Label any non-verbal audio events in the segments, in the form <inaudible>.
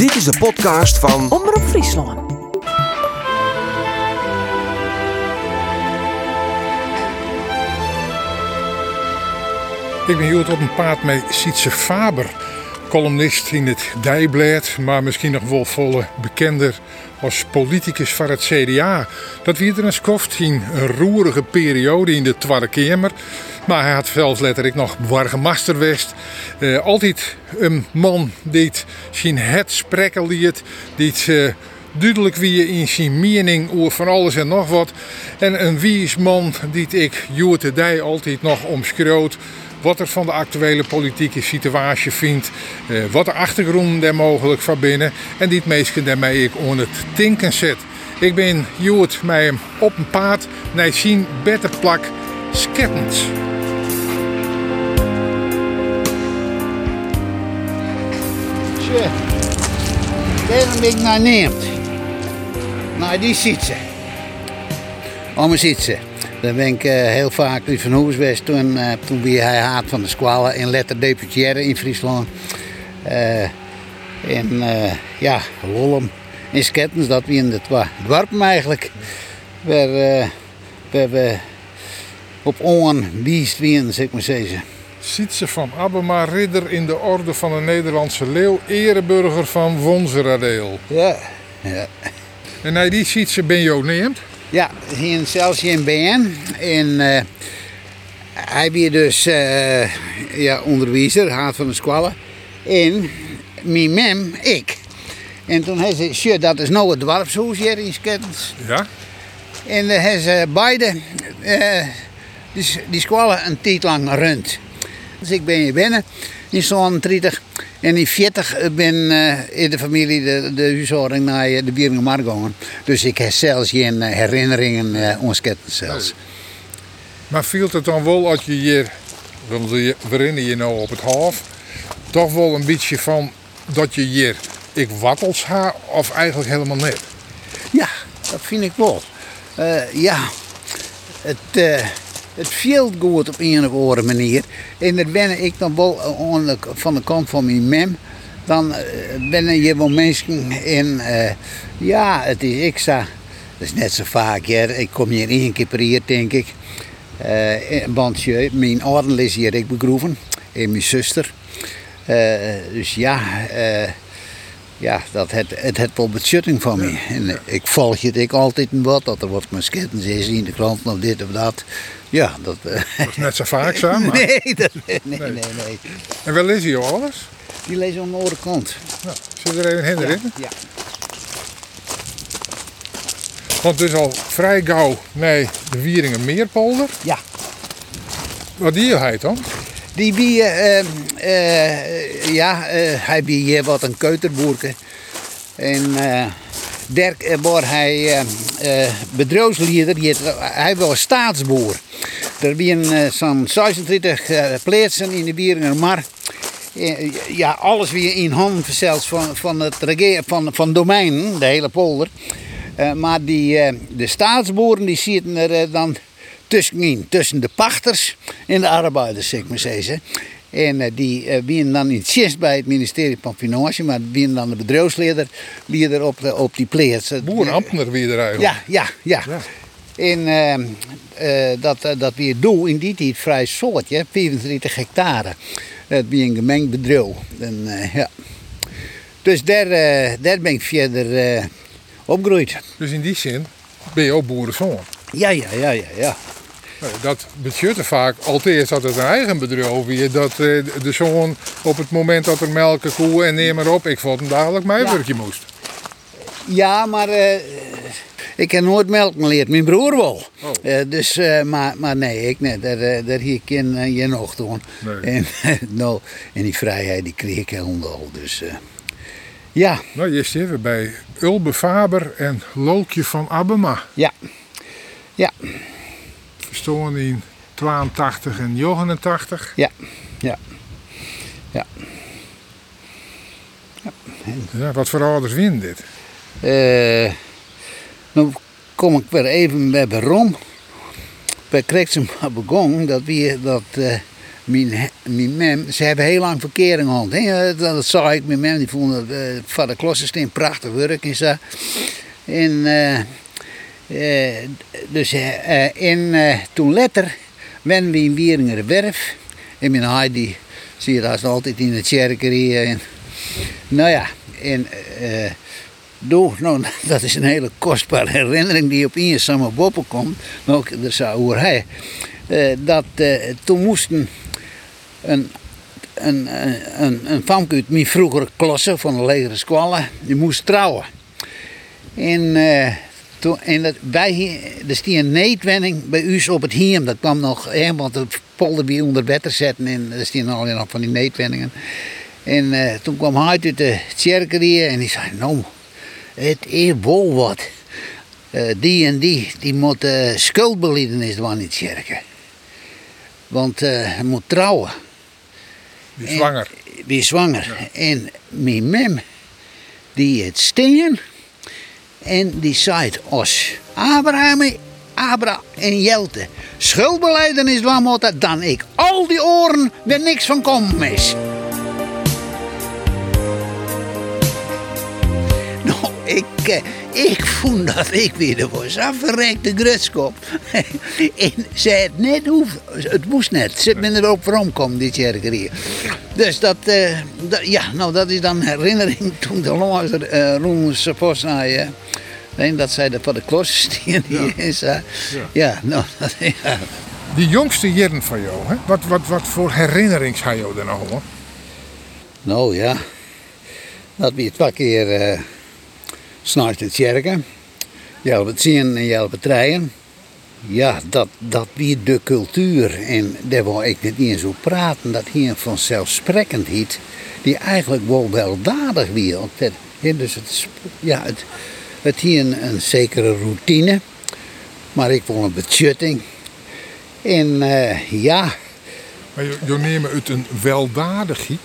Dit is de podcast van Omroep Friesland. Ik ben hier op een paard met Sietse Faber, columnist in het Dijblad, maar misschien nog wel volle bekender als politicus van het CDA. Dat wie er een skoft in een roerige periode in de Tweede Kamer. Maar hij had zelfs letterlijk nog wargemaster west. Eh, altijd een man die zijn het sprekken liet, die eh, duidelijk wie in zijn mening over van alles en nog wat. En een wies man die ik Joert de Dij altijd nog omschroot wat er van de actuele politieke situatie vindt, eh, wat de achtergrond er mogelijk van binnen en dit meestal daarmee ik on het tinken zet. Ik ben Joert met hem op een paard naar zien beter plak skettens. Tje, daar ben ik naar neemt. Naar die zitten. Om zitten. Daar ben ik eh, heel vaak uit van geweest toen, eh, wie hij haat van de squalen in letter deputiëren in Friesland. Eh en eh, ja, Lollum in Skettens, dat wie in de twa dorpen eigenlijk. Waar, eh, waar we op oren wiest wien, zeg maar zeggen. Sietse van Abema, ridder in de orde van de Nederlandse leeuw, ereburger van Wonseradeel. Ja, ja. En naar die Sietse ben je ook neemt. Ja, hier zelfs in BN. En eh, hij was dus eh, ja, onderwijzer, haat van de squallen. En mijn mem, ik. En toen hij zei, "Sjoe, dat is nou het dorpshuis hier in Skettens. Ja? En uh, hij ze beide eh, die, die squallen een tijd lang rund. Dus ik ben hier binnen in zo'n 30 en in 40 ben eh, in de familie de, de huishouding naar eh, de Bieringen gegaan. Dus ik heb zelfs geen eh, herinneringen uh, zelfs. Maar viel het dan wel als je hier, want je herinner je nou op het half, toch wel een beetje van dat je hier ik wattels ha of eigenlijk helemaal niet? Ja, dat vind ik wel. Eh, ja, het, eh het viel goed op een of andere manier. En dat ben ik dan wel van de kant van mijn mem. Dan eh, ben je wel mensen in, eh, ja, het is ik sta. Dat is net zo vaak, ja. ik kom hier één keer per jaar, denk ik. Eh, want je, mijn ouders is hier ik begroeven. En mijn zuster. Dus ja, ja, dat het, het het wel betjutting van me. En ik volg het ik altijd wat, dat er wat met skettens is in de krant of dit of dat. Ja, dat... eh, Dat is net zo vaak zo, <laughs> maar... nee, dat, nee, nee, nee, nee. En wel is hij alles? Die lezen aan de andere kant. Nou, zit er even in erin? Ja. Want dus al vrij gauw nee, de Wieringen Meerpolder. ja. Wat die heet dan? Die wie, eh, eh, ja, eh, hij wie hier wat een keuterboerke. En eh eh, was hij eh, eh, bedrijfsleider, hij was staatsboer. Er waren zo'n 26 eh, plaatsen in de Wieringermar. Eh, Ja, alles weer in handen van, van het regeer, van, van domein, de hele polder. Eh, maar die, eh, de staatsboeren die zitten er eh, dan tussenin, tussen de pachters en de arbeiders, zeg maar zeggen. En eh, die uh, winnen dan in zest bij het ministerie van Financiën, maar winnen dan de bedrijfsleider leider op, de, op die plaats. Het- Boerenambtenaar wie er eigenlijk. Ja, ja, ja. En eh, eh, dat, eh, dat weer doe in die tijd vrij soortje, 34 hectare. Dat wie een gemengd bedrijf. En, eh, ja. Dus daar, eh, daar ben ik verder eh, opgegroeid. Dus in die zin ben je ook boerenzoon. Ja, ja, ja, ja, ja. Nou, Dat betutte vaak altijd dat het een eigen bedrijf is. Dat eh, de zoon op het moment dat er melken, koe en neem maar op, ik vond hem dadelijk mijn Ja. werkje moest. Ja, maar eh, ik heb nooit melk geleerd. Mijn broer wel. Oh. Eh, dus, maar, maar nee, ik niet. Daar, daar hier ken je nog doen. Nee. En, <laughs> nou, en die vrijheid die kreeg ik helemaal. Dus ja, Nou, je zit weer bij Ulbe Faber en Lookje van Abema. ja. Ja, Verstoren in 82 en 89. ja, ja. Ja, wat voor ouders winnen dit? Eh, nou kom ik weer even bij Rom. Bij Kreksem begon dat, wie, dat eh, mijn, mijn mem, ze hebben heel lang verkering gehad. Dat, dat zag ik, mijn mem, die vonden uh, Vader Klossensteen prachtig werk en zo. En, eh, dus, eh, en eh, toen later werden we in Wieringer Werf. En mijn haai die zie je is altijd in de kerkerie. En, nou ja, en eh, door, nou, <laughs> dat is een hele kostbare herinnering die op in samen boppen komt. Nou, dat zou. Eh, dat eh, toen moesten een, een, een, een, famke uit mijn vroegere klasse van de legere squallen, die moest trouwen. En, eh, toen, en dat, wij, hier- er stond een neetwenning bij u op het hiem. Dat kwam nog, hè, want het polder weer onder wetter zetten en er stien al nog van die neetwenningen. En eh, toen kwam hij uit de kerkerie en die zei, nou, het is wel wat. Eh, die en die, die moet uh, schuldbeliedenis doen in de kerken. Want eh, hij moet trouwen. En- zwanger. Wie zwanger. En mijn mem, die het steen. En die zei als Abraham, Abra en Jelte schuldbeleidenis moeten, dan ik al die oren weer niks van komen mis. Ik, eh, ik vond dat ik weer was afgerekte grutskop. <laughs> en ze het net hoeven, het moest net. Ze ben erop waarom komen dit kerkerie. Dus dat, eh, dat- ja, nou dat is dan herinnering <laughs> toen de laatste uh, Roemers post naar je. Dat zij er voor de klos <laughs> stien hier is. eh. ja. nou, dat, ja. Die jongste jaren van jou, hè? Wat, wat, wat voor herinnerings had je er nog hoor? Nou ja, dat weer twee keer uh, s'nachts het kerken. Je helpt zien en je helpt treien. Ja, dat, dat weer de cultuur. En daar wou ik niet eens zo praten. Dat hier een vanzelfsprekendheid. Die eigenlijk wel weldadig weer. Het, dus het, ja, het, het hier een, zekere routine. Maar ik wil een betjutting. En eh, ja, Maar je, neemt uit een weldadigheid.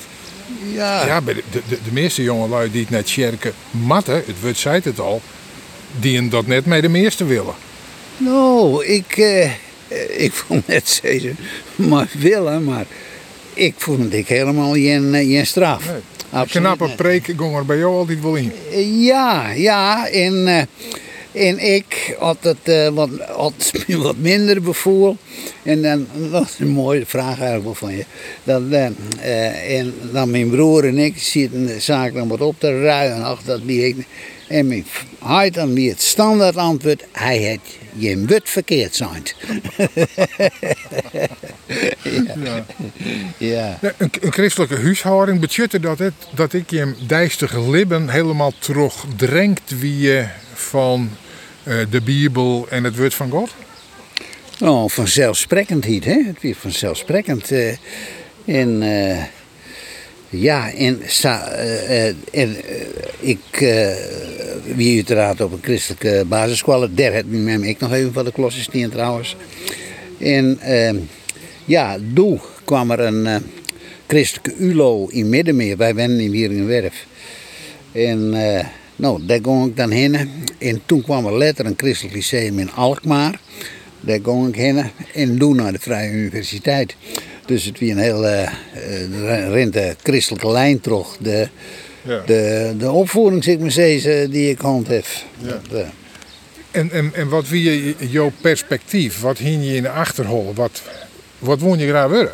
Ja, Ja, de, de, de meeste jongelui die het net sjerken matten, het woord zei het al, die dat net met de meeste willen. Nou, ik, eh, eh, ik vond net <laughs> zeggen, maar willen, maar ik vond het ik helemaal geen, eh, geen straf. Nee. Absoluut Knappe preek ging er bij jou altijd wel in. Ja, ja, en, eh, en ik had het eh, wat, had <laughs> wat minder bevoel. En dan, dat is een mooie vraag eigenlijk wel van je. Dat, eh, en dan mijn broer en ik zitten de zaak dan wat op te ruien. Ach, dat ik. En mijn hij dan weer het standaard antwoord. Hij heeft je wut verkeerd zijn. <laughs> Ja. ja. Nee, Een, een christelijke huishouding betjutte dat het dat ik je dijstige libben helemaal terugdrenkt wie je van de Bijbel en het woord van God. Nou, vanzelfsprekendheid, hè? Het weer vanzelfsprekend. eh en eh, ja, en, eh, eh, en eh, ik eh wie uiteraard op een christelijke basisschool. Daar heb ik nog even van de klossen staan trouwens. En eh, ja, toen kwam er een eh, christelijke ULO in Middenmeer. Wij wennen in Wieringenwerf. En eh, nou, daar ging ik dan heen. En toen kwam er later een christelijk lyceum in Alkmaar. Daar ging ik heen. En toen naar de Vrije Universiteit. Dus het was een heel eh, eh, de christelijke lijn terug. De, Ja. de, de opvoeding, zeg maar die ik hand heb. Ja. Dat, eh, En, en, en wat wie je, jouw perspectief? Wat hing je in de achterhol? Wat, wat woon je graag worden?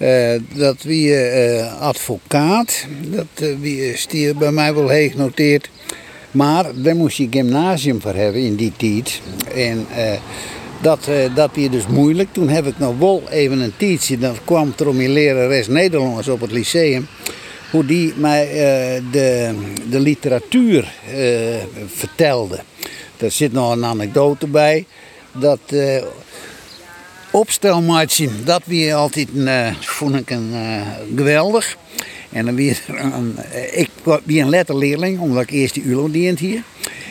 Eh, dat wie eh, advocaat, dat eh, wie stier bij mij wel heeg noteerd. Maar daar moest je gymnasium voor hebben in die tijd. En dat, dat weer dus moeilijk. Toen heb ik nog wel even een tijdje, dat kwam er om mijn lerares Nederlands op het lyceum. Hoe die mij de, de literatuur vertelde. Er zit nog een anekdote bij. Dat opstelmaatje, dat weer altijd eh, vond ik een, eh, geweldig. En dan weer er eh, ik weer een letterleerling, omdat ik eerst die ULO dient hier.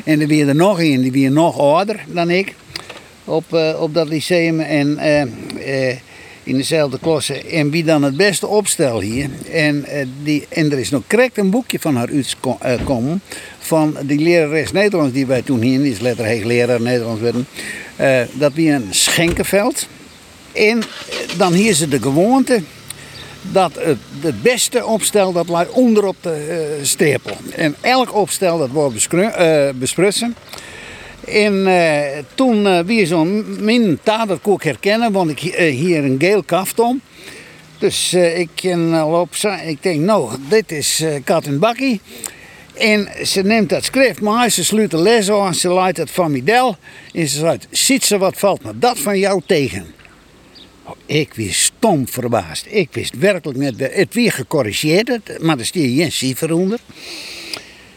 En er weer er nog een, die weer nog ouder dan ik, op, op dat lyceum. En in dezelfde klasse. En wie dan het beste opstel hier. En, die, en er is nog correct een boekje van haar uitgekomen. Van die lerares Nederlands die wij toen hier, die is letterlijk leraar Nederlands werden. dat weer een schenkenveld. En eh, dan hier ze de gewoonte dat het, het beste opstel dat lag onderop de uh. En elk opstel dat wordt uh, besprutsen. En toen uh, wie zo'n min dat kon herkennen, want ik hier een geel kaft om. Dus ik loop, ik denk, nou, dit is Kat en Bakkie. En ze neemt dat schrift maar, ze sluit de les aan, ze laat het van Midel. En ze zegt, ziet ze wat valt me dat van jou tegen? Ik was stom verbaasd. Ik wist werkelijk net, het weer gecorrigeerd, maar er stier geen cijfer onder.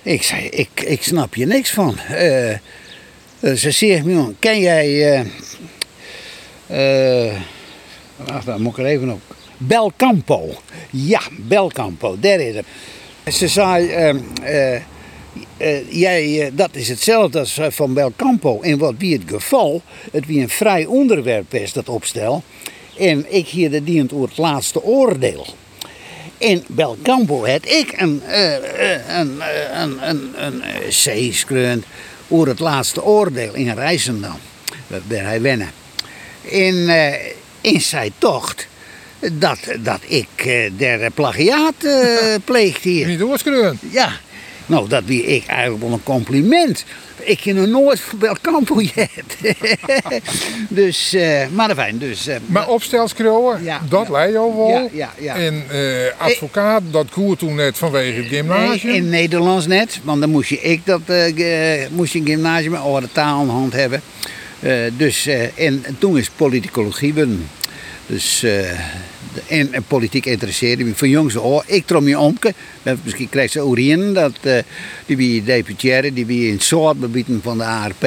Ik zei, ik, ik snap je niks van. Uh, ze zegt me, ken jij... Uh, uh, wacht, moet ik er even op. Belcampo. Ja, Belcampo, daar is het. Ze zei, uh, jij, dat is hetzelfde als van Belcampo. En wat wie het geval, het wie een vrij onderwerp is, dat opstel. En ik hier de dient over het laatste oordeel. In Belcampo had ik een, een, een, een, een, over het laatste oordeel in Rijsendam. Daar hij wennen. In, in zijn tocht dat, dat ik uh, der plagiaat uh, <laughs> pleegde hier. Niet doorschreeuwen? Ja. Nou, dat wie ik eigenlijk wel een compliment. Ik heb nog nooit voor Campo <laughs> dus, uh, maar fijn, dus... Uh, maar opstelskrouwen, ja, dat ja. leidt jou wel. Ja, ja, ja. En uh, advocaat, dat koer toen net vanwege het gymnasium. In Nederlands net, want dan moest je ik dat moest je een gymnasium over de taal aan de hand hebben. dus, en toen is politicologie dus, uh, en, en, politiek interesseerde me van jongs oh, Ik trom je omke. Misschien krijgt ze Orien, dat, uh, die wie deputaire, die wie in soort gebieden van de ARP.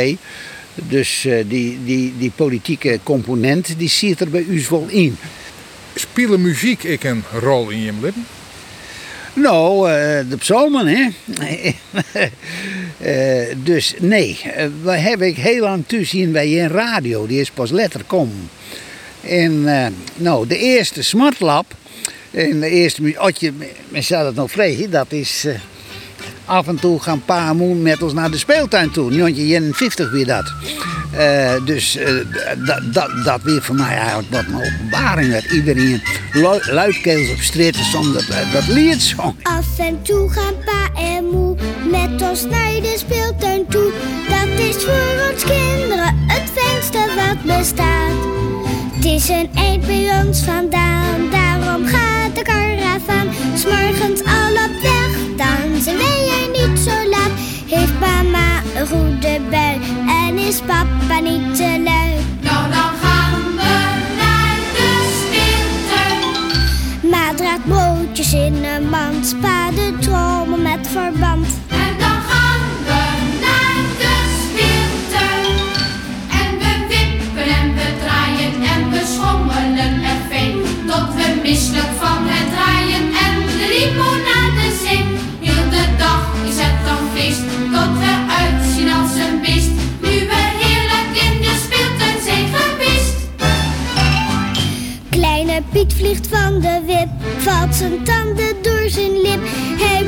Dus uh, die, die, die politieke component, die zit er bij u wel in. Spelen muziek ik een rol in je leven? Nou, de psalmen, hè. <laughs> dus nee, we hebben ik heel lang toezien bij een radio, die is pas letter komen. En uh, nou, de eerste smartlap, en de eerste, als men zou het nog vregen, dat is uh, af en toe gaan pa en met ons naar de speeltuin toe. Jontje 50 weer dat. Uh, dus dat, dat, dat weer voor mij eigenlijk wat een openbaring. Dat iedereen lu luidkeels op straat zong dat, dat lied zong. Af en toe gaan pa en moe met ons naar de speeltuin toe. Dat is voor ons kinderen het fijnste wat bestaat. Het is een eind bij ons vandaan, daarom gaat de karavaan. S'morgens al op weg, dan zijn wij er niet zo laat. Heeft mama een goede bui en is papa niet te lui. Nou, dan gaan we naar de speeltuin. Ma draagt broodjes in een mand, spa de trommel met verband. Van de wip, valt zijn tanden door zijn lip. Hij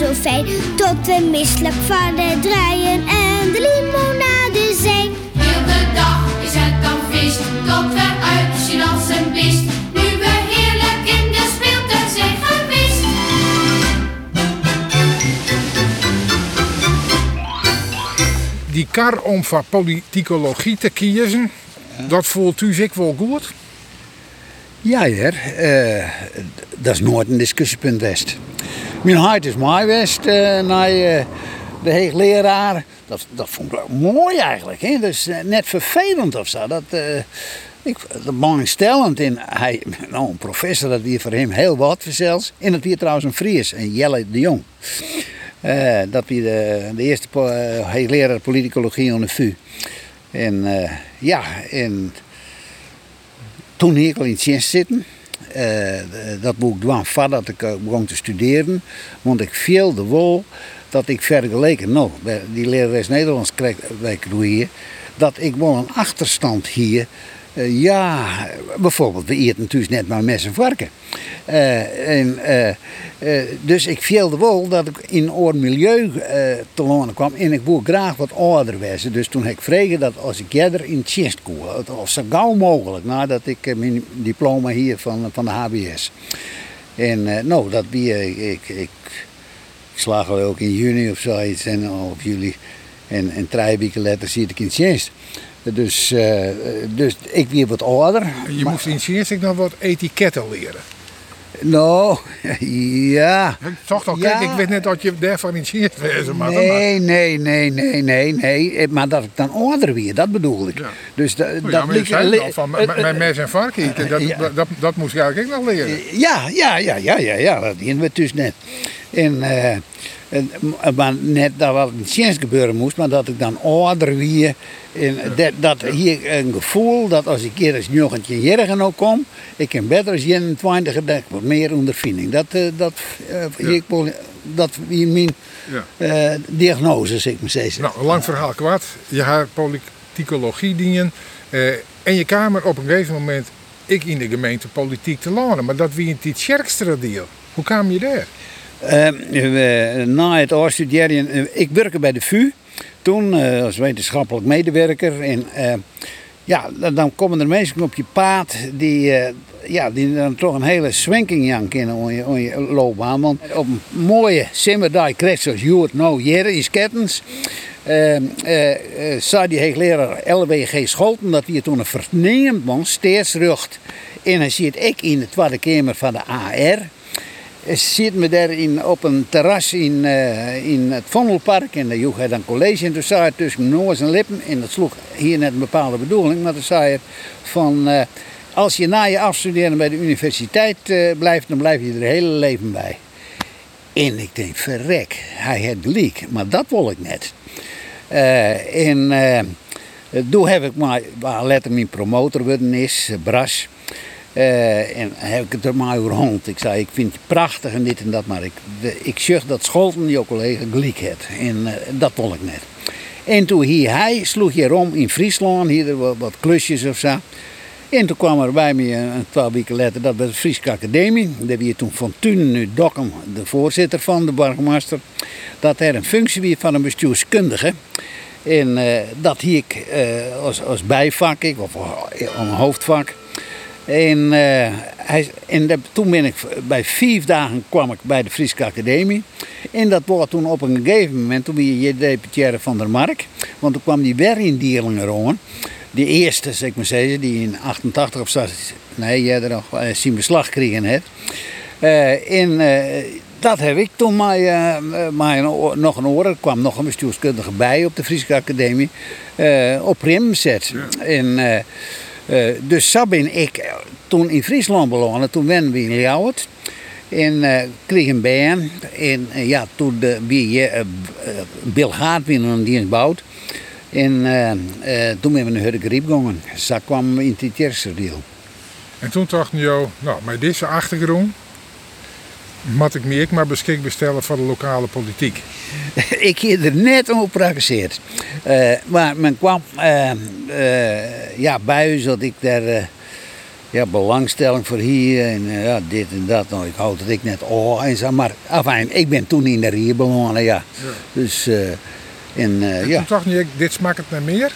zo fijn. Tot we misselijk van het draaien en de limonade zijn. Heel de dag is het dan feest, tot we uitzien als een beest. Nu we heerlijk in de speeltuin zijn geweest. Die kar om van politicologie te kiezen, dat voelt u zich wel goed? Ja, heer. Uh, dat is nooit een discussiepunt west. Mijn hart is mooi west uh, naar uh, de heegleraar dat, dat vond ik mooi eigenlijk. Hè? Eh, net vervelend of zo. Dat, ik, belangstellend in. Hij, <laughs> nou, een professor, dat weer voor hem heel wat zelfs. En dat weer trouwens een Fries, een Jelle de Jong. Dat weer de, de eerste uh, leraar politicologie aan de. En eh, ja, en toen al in het zitten. Eh, dat moet ik doen voordat ik begon te studeren. Want ik viel de wol dat ik vergeleken, nou, bij die lerares Nederlands kreeg ik hier, dat ik wel een achterstand hier. Eh, ja, bijvoorbeeld, we eten natuurlijk net maar mes en varken. Eh, en, eh, dus ik viel wol dat ik in oor milieu te lonen kwam en ik wil graag wat ouder. Dus toen heb ik vregen dat als ik jeder in het chest kon, of zo gauw mogelijk, nadat ik mijn diploma hier van, van de HBS. En nou, dat wie ik, ik, ik, slaag wel ook in juni of zoiets en of juli. En, en drie weken later zie ik in dienst. Dus, eh, dus ik weer wat ouder. Je maar- moest in Sjeers nog wat etiketten leren. Nou, <laughs> ja. Toch toch, Ja. kijk, ik weet net dat je daarvan in wezen maar. Nee, nee, nee, nee, nee, nee. Eh, Maar dat ik dan ouder weer, dat bedoel ik. Ja. Dus da- Nou dat ja, ligt- zei li- al van eh, met mes en varken dat, dat, dat moest je eigenlijk ook nog leren. Ja, ja, ja, ja, ja, ja, dat zien we dus net. En, eh, en, maar net dat wat in Sjens gebeuren moest, maar dat ik dan ouder. En dat, dat hier een gevoel dat als ik hier eens nog een keer jergen nou kom, ik heb beter als 21 gedacht, wat meer ondervinding. Dat, eh, dat, eh, ik wil- dat wie mijn Ja. eh, diagnose, zeg ik maar steeds. Nou, een lang verhaal kwart. Je haar politicologie dienen. eh, en je kamer op een gegeven moment, ik in de gemeente politiek te lanen. Maar dat wie in het sterkste deel. Hoe kwam je daar? Eh, we- na het eh, ik werkte bij de VU toen eh, als wetenschappelijk medewerker. En eh, ja, dan, komen er mensen op je pad die, ja, die dan toch een hele swenking Jan kennen om je, om je loopbaan. Want op een mooie simmerdag krijgt zoals je het nou hier is kettens. eh, eh, eh, zei die hoogleraar LWG Scholten dat hij toen een verneemd man steeds rucht. En hij zit ik in de tweede kamer van de AR. Zit me daar in, op een terras in, eh, in het Vondelpark en daar joeg hij dan college. En toen zei hij tussen mijn neus en lippen, en dat sloeg hier net een bepaalde bedoeling, maar toen zei hij van eh, als je na je afstuderen bij de universiteit eh, blijft, dan blijf je er hele leven bij. En ik denk, verrek, hij heeft gelijk, maar dat wil ik net. En toen heb ik maar, waar letter mijn promotor worden is, Bras. Eh, en heb ik het er maar over rond. Ik zei, ik vind het prachtig en dit en dat, maar ik, ik zeg dat Scholten, jouw collega, gelijk heeft. En eh, dat wil ik net. En toen hier hij sloeg hier om in Friesland, hier wat, klusjes of zo. En toen kwam er bij me een, twee weken later, dat was de Friese Academie. Daar wie toen van nu Dokkum, de voorzitter van, de burgemeester. Dat er een functie wie van een bestuurskundige. En eh, dat hier ik als, als bijvak, ik, of een hoofdvak. En, eh, hij, en dat- toen ben ik bij vijf dagen kwam ik bij de Friese Academie. En dat was toen op een gegeven moment, toen ben je deputaire van der Mark. Want toen kwam die weer in Dierlingen. Die eerste, zeg maar zeggen, die in 88 of zo, nee, jij er nog zijn beslag kregen. Eh, en dat heb ik toen maar, maar nog een oor. Er kwam nog een bestuurskundige bij op de Friese Academie. op Rim zet. En, dus zo ben ik eh, toen in Friesland beland. Toen werden we in Ljouwert. En eh kreeg een baan. En eh, ja, toen de, wie, eh, eh, Bill dienst bouwt. En eh, eh, toen ben we naar Hurgriep gegaan. Zo kwam in het eerste deel. En toen dacht je, nou, met deze achtergrond moet ik me ik maar beschikbaar stellen voor de lokale politiek. <laughs> ik heb er net op gepraxeerd. Eh, maar men kwam eh, eh, ja, bij u dat ik daar ja, belangstelling voor hier en ja, dit en dat. Nou, ik houd dat ik net oh en zo. Maar afijn, ik ben toen in de Rier begonnen, ja. Dus, eh, en ja. Toen dacht je, dit smaakt het naar meer.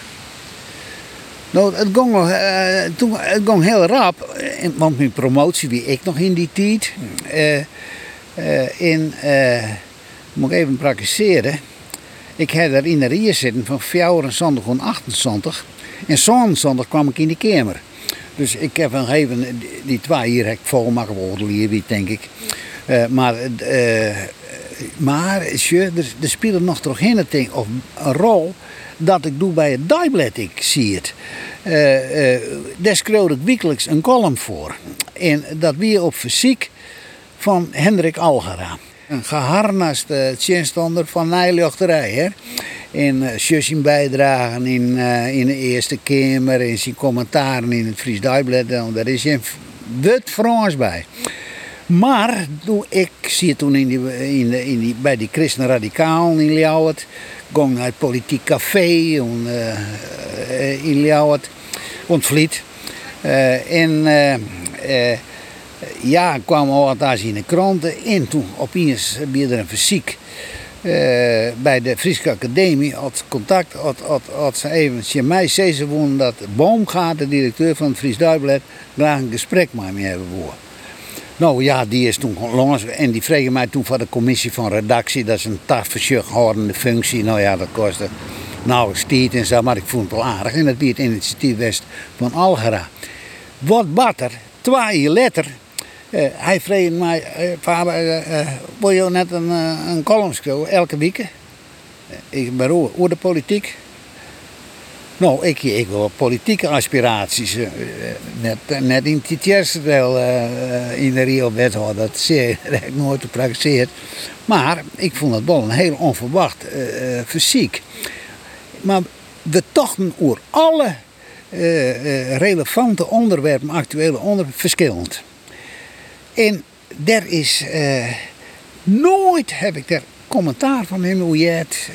Nou, het ging, eh, toen, het ging heel rap, eh, want mijn promotie wie ik nog in die tijd. En, eh, moet ik even praktiseren. Ik had daar in de rier zitten van 24 en 28. En zo'n zondag kwam ik in die kamer. Dus ik heb een gegeven, die, twee hier heb ik volmaakt worden hier, denk ik. Maar maar tje, er, er speelde nog toch een ding, of een rol dat ik doe bij het Dijblad, ik zie het. Eh, eh, daar ik wekelijks een column voor. En dat weer op fysiek van Hendrik Algera. Een geharnaste tjenstander van Nijluchterij. Hè? in uh, zijn bijdragen in, uh, in de Eerste Kamer, in zijn commentaren in het Fries Dagblad. Daar is een wit Frans bij. Maar toen, ik zie toen in die, in de, in bij die Christen Radicalen in Ljouwert, ging naar het politiek café en, uh, in Ljouwert, ontvliet. en ja, kwam al wat in de kranten. En toen opeens weer er een fysiek bij de Friese Academie had contact, had, had, had ze even mij zei ze wonen dat Boomgaard, de directeur van het Fries Duiblad, graag een gesprek met me hebben woord. Nou ja, die is toen langs en die vroeg mij toen van de commissie van redactie, dat is een tafelschuchhoudende functie. Nou ja, dat kostte nauwelijks tijd en zo, maar ik vond het wel aardig. En dat het initiatief West van Algera. Wat batter, twee later, uh, hij vroeg mij, uh, vader, uh, wil je net een, een column elke week? Ik ben over de politiek. Nou, ik, ik wil politieke aspiraties. net, net in het eerste deel in de Rio wethouder, dat zeer, <laughs> dat heb ik nooit gepraktiseerd. Maar ik vond het wel een heel onverwacht fysiek. Maar we tochten over alle relevante onderwerpen, actuele onderwerpen, verschillend. En daar is uh, nooit heb ik daar commentaar van hem hoe je het.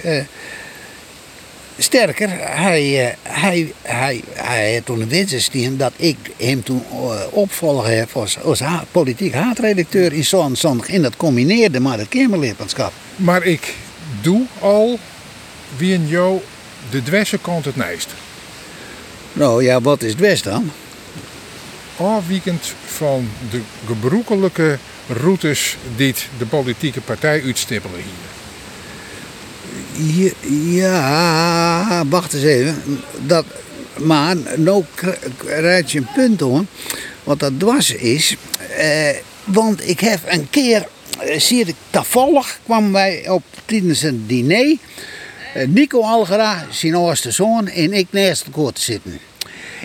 Sterker, hij, uh, hij, hij, hij had toen een dat ik hem toen opvolger heb als, ha politiek haatredacteur in zo'n zondag. En dat combineerde maar het Kamerlidmaatschap. Maar ik doe al wie in jou de dwesse kant het meest. Nou ja, wat is dwes dan? afwijkend van de gebroekelijke routes die de politieke partij uitstippelen hier. Ja, wacht eens even. Dat, maar nou rijd je een punt hoor. Wat dat dwars is. Eh, want ik heb een keer, eh, zie ik toevallig, kwamen wij op tijdens een diner. Eh, Nico Algera, zijn oudste zoon en ik naast elkaar te zitten.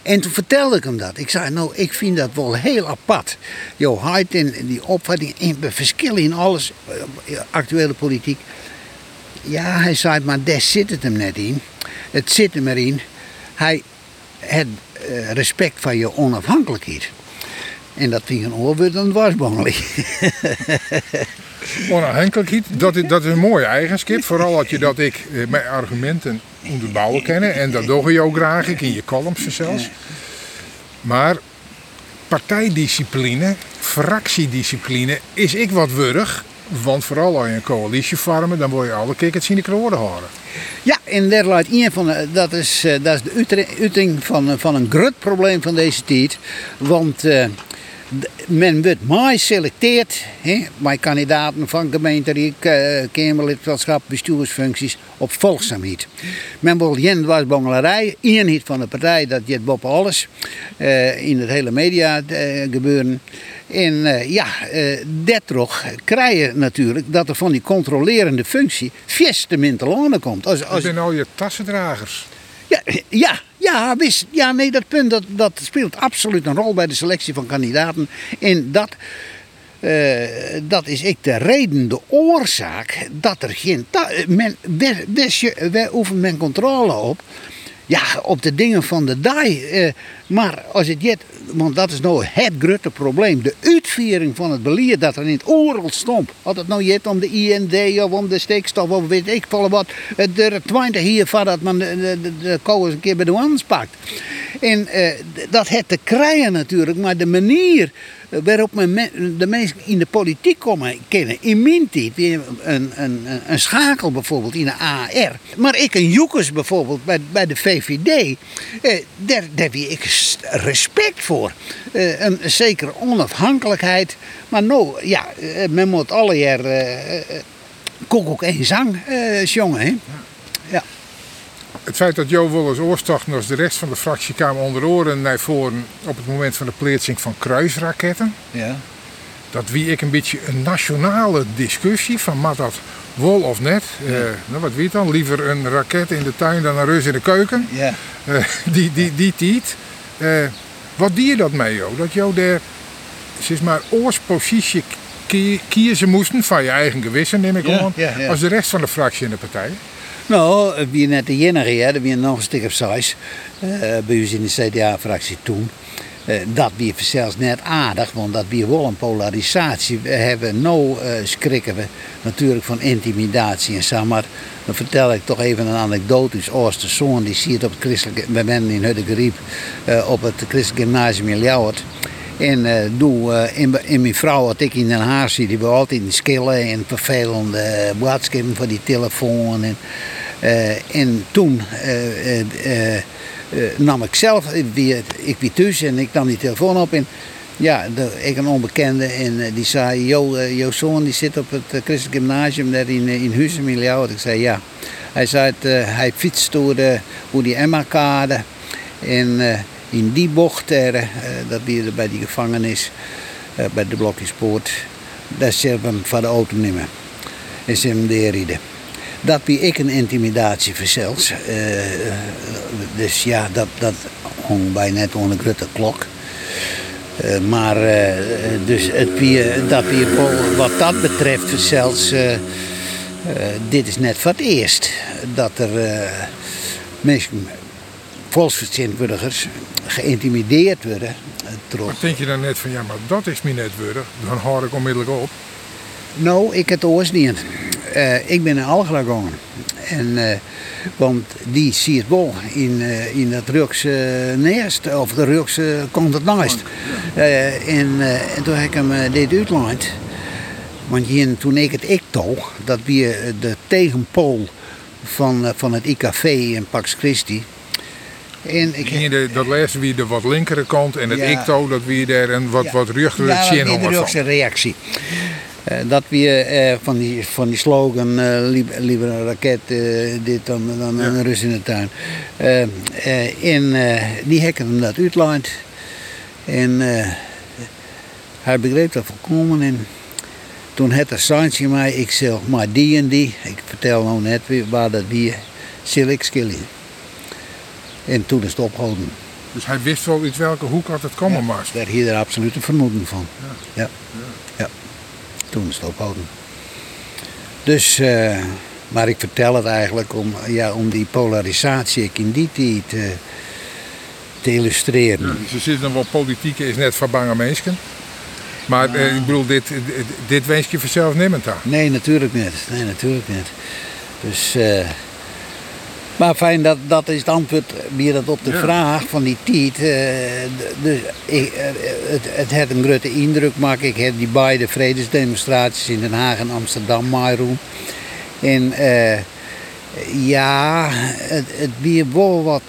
En toen vertelde ik hem dat. Ik zei, nou, ik vind dat wel heel apart. Jo, in die opvatting, in verschillen in alles, eh, actuele politiek. Ja, hij zei, maar daar zit het hem net in. Het zit hem erin. Hij heeft uh, respect van je onafhankelijkheid. En dat vind ik een oorwoord dwarsbangelijk. <laughs> Onafhankelijkheid, dat is, dat is een mooie eigenschap. Vooral als je dat ik eh, mijn argumenten onderbouwen kennen. En dat doe je ook graag, ik in je columns zelfs. Maar partijdiscipline, fractiediscipline, is ik wat wurg. Want vooral als je een coalitie vormen, dan word je alle het zien de horen. Ja, en daar van dat is, eh, dat is de uiting van, van een groot probleem van deze tijd. Want uh, men wordt mij selecteert bij kandidaten van gemeentelijk, kamerlidmaatschap, bestuursfuncties op volgzaamheid. Men wil geen wasbangelarij, eenheid van de partij, dat je boven alles uh, in het hele media uh, gebeuren. En uh, ja, dat toch krijg je natuurlijk dat er van die controlerende functie te komt. Als, als... Dat zijn al je tassendragers. Ja, ja, wist, ja, nee, dat punt dat, dat speelt absoluut een rol bij de selectie van kandidaten. En dat, uh, dat is ik de reden, de oorzaak dat er geen. Men, wist je, wij oefent men controle op. Ja, op de dingen van de dag. Uh, maar als het jet, want dat is nou het grote probleem. De uitvoering van het beleid dat er in het oorlog stond. Had het nou jet om de IND of om de stikstof of weet ik veel wat. Er twintig hier van dat men de, de, de, de een keer bij de wans pakt. En uh, dat het te krijgen natuurlijk, maar de manier waarop men de mensen in de politiek komen kennen. In mijn tijd, een, een, een, een schakel bijvoorbeeld in de AR. Maar ik een Joekers bijvoorbeeld bij, bij de VVD. Eh, daar, daar heb ik respect voor. Eh, een zekere onafhankelijkheid. Maar nou, ja, eh, men moet alle jaar eh, eh koek ook één zang eh, jongen. Hè? ja het feit dat Jo Wollers oorstachten als de rest van de fractie kwamen onder oren naar voren op het moment van de plaatsing van kruisraketten. Ja. Dat wie ik een beetje een nationale discussie van mag dat wol of net. Ja. Uh, nou, wat weet dan? Liever een raket in de tuin dan een reus in de keuken. Ja. Uh, die, die, die tiet. Uh, wat die je dat mee, Jo? Dat jou daar, zeg maar, oorspositie kiezen moesten van je eigen gewissen, neem ik ja, aan, als de rest van de fractie in de partij. Nou, wie net de enige, hè, er waren nog een stuk of zes eh, bij ons in de CDA-fractie toen. Eh, dat wie zelfs net aardig, want dat wie wel een polarisatie. We hebben nou eh, schrikken we natuurlijk van intimidatie en zo, maar dan vertel ik toch even een anekdote. Dus oudste zoon die ziet op het christelijke, we zijn in Huddegriep uh, op het christelijk gymnasium in Ljouwert. En doe, in, mijn vrouw, wat ik in Den Haag zie, die altijd in skillen en vervelende boodschappen voor die telefoon. En, en toen nam ik zelf, weer, ik wie thuis en ik nam die telefoon op en ja, ik een onbekende en die zei, jouw zoon die zit op het christelijk gymnasium daar in, in Ljouwert. Ik zei ja. Hij zei, hij fietst door, de, door die Emma-kade en in die bocht, uh, dat weer bij die gevangenis, bij de blokjespoort, daar zullen we hem van de auto nemen. En ze hem rijden. Dat wie ik een intimidatie verzels. Uh, dus ja, dat, dat hong bij net onder grote klok. Uh, maar uh, dus het dat wie wat dat betreft zelfs, uh, dit is net voor het eerst dat er mensen, volksvertegenwoordigers, geïntimideerd worden. Denk je dan net van ja, maar dat is me net würdig, dan hoor ik onmiddellijk op? Nou, ik het oors niet. Uh, ik ben in Algra gegaan. En, uh, want die ziet wel in, uh, in dat Rukse nest, of de Rukse komt het naast. en, en toen heb ik hem dit uitgeleid. Want hier, toen ik het ik toog, dat weer de tegenpool van, van het IKV in Pax Christi. En ik, de, dat laatste wie de wat linkere kant en het ja, ICTO, dat wie daar een wat, ja, wat ruchtere ja, dat is een reactie. Uh, dat we uh, van, die, van die slogan, uh, liever, een raket dit dan, dan ja. een rust in de tuin. en die hekken hem dat uitlijnt. En hij begreep dat volkomen. En toen had er Saintje mij, ik zeg maar die en die, ik vertel nou net waar dat wie, zal ik skillen. En toen is het opgehouden. Dus hij wist wel uit welke hoek had het komen ja, Daar hier er absoluut een vermoeden van. Ja. Ja. ja. Toen. Dus, uh, maar ik vertel het eigenlijk om, ja, om die polarisatie in die tijd uh, te illustreren. Ja, ze zitten wel politiek is net van bange mensen. Maar uh, ik bedoel, dit, dit, dit wens je vanzelf niemand aan? Nee, natuurlijk niet. Nee, natuurlijk niet. Dus... Maar fijn, dat, dat is het antwoord dat op de vraag van die tijd. dus ik, het, het had een grote indruk gemaakt. Ik heb die beide vredesdemonstraties in Den Haag en Amsterdam meeroen. En uh, ja, het, het wel wat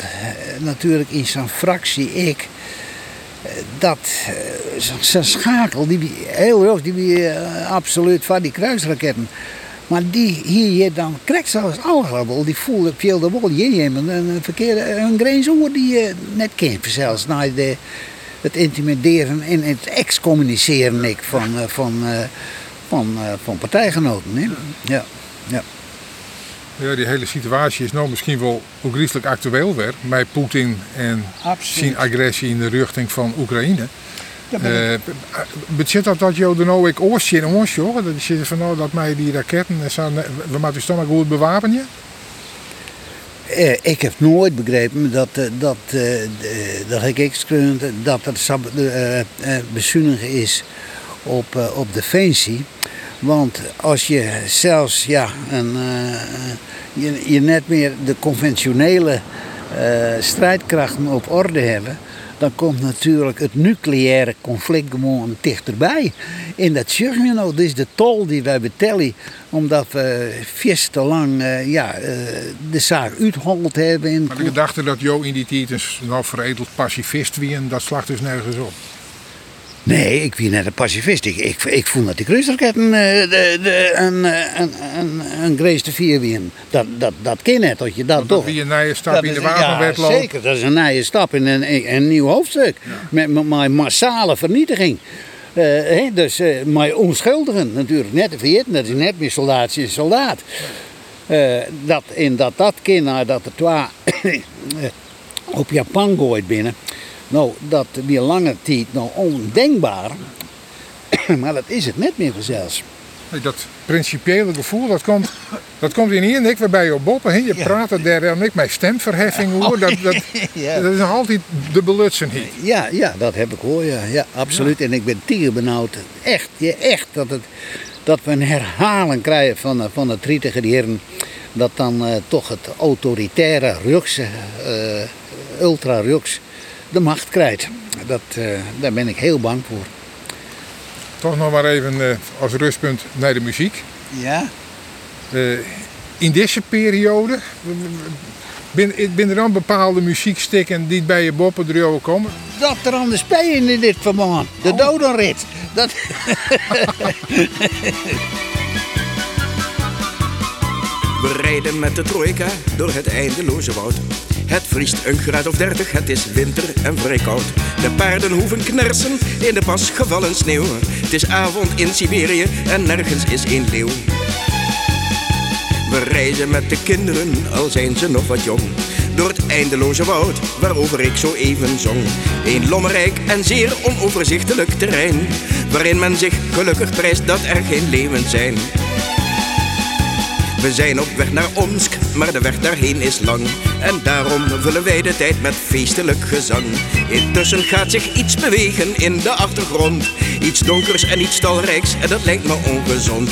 natuurlijk in zijn fractie ik. Dat zijn schakel, die heel hoog, die wie absoluut van die kruisraketten. Maar die hier dan krijgt zelfs algebel, die voelde veel de wol je een, een verkeerde een grens die je net kent zelfs na de, het intimideren en het excommuniceren ik van, eh, van, eh, van, eh, van partijgenoten. Ja. Ja. Ja, die hele situatie is nou misschien wel ook actueel weer. Met Poetin en zijn agressie in de richting van Oekraïne. Uh, betekent dat dat je er nou ik oortje in ons, joh? Dat je van nou dat mij die raketten, we moeten dus maar goed bewapenen? Uh, ik heb nooit begrepen dat, uh, dat, uh, dat ik dat er bezuinigen is op, op defensie. Want als je zelfs ja, een, je, je net meer de conventionele strijdkrachten op orde hebben, dan komt natuurlijk het nucleaire conflict gewoon dichterbij. En dat zeg je nou, dit is de tol die wij betellen, omdat we vier te lang uh, ja, uh, de zaak uitgehandeld hebben. Maar de gedachte dat Jo in die tijd een nou veredeld pacifist wie en dat slacht dus nergens op. Nee, ik ben net een pacifist. Ik, ik, ik voel dat die kruisraketten uh, de, de, een, een, een, een grootste vier wien. Dat, dat, dat ken net, dat je dat Want toch... Dat is een nieuwe stap in de wapenwet ja, zeker. Dat is een nieuwe stap in een, een, een nieuw hoofdstuk. Ja. Met, met, met massale vernietiging. Uh, he, dus uh, maar onschuldigen natuurlijk. Net de Vietnam, dat is net meer soldaat is soldaat. Uh, dat, en dat dat kind, dat er twee <coughs> op Japan gooit binnen. Nou, dat weer lange tijd nog ondenkbaar. <coughs> maar dat is het net meer zelfs. Dat principiële gevoel, dat komt, dat komt in hier en ik weer bij je boppen. hè. Je Ja. praat er daar en ik met stemverheffing hoor. Dat, dat, <laughs> Ja. dat is nog altijd de belutsen hier. Ja, ja, dat heb ik hoor. Ja, ja absoluut. En ik ben tier benauwd. Echt, ja, echt. Dat, het, dat we een herhaling krijgen van, eh, van het trietige heren. Dat dan eh, toch het autoritaire Rukse, eh ultra Ruks, de macht krijgt. Dat, eh, daar ben ik heel bang voor. Toch nog maar even eh, als rustpunt naar de muziek. Ja? Eh, in deze periode, ben, ben er dan bepaalde muziekstikken die bij je boppen erover komen? Dat er aan de spelen in dit verband. De dodenrit. Dat... We rijden met de trojka door het eindeloze woud. Het vriest een graad of dertig, het is winter en vrij koud. De paarden hoeven knersen in de pas gevallen sneeuw. Het is avond in Siberië en nergens is één leeuw. We reizen met de kinderen, al zijn ze nog wat jong. Door het eindeloze woud, waarover ik zo even zong. Een lommerrijk en zeer onoverzichtelijk terrein. Waarin men zich gelukkig prijst dat er geen leeuwen zijn. We zijn op weg naar Omsk, maar de weg daarheen is lang. En daarom vullen wij de tijd met feestelijk gezang. Intussen gaat zich iets bewegen in de achtergrond. Iets donkers en iets talrijks, en dat lijkt me ongezond.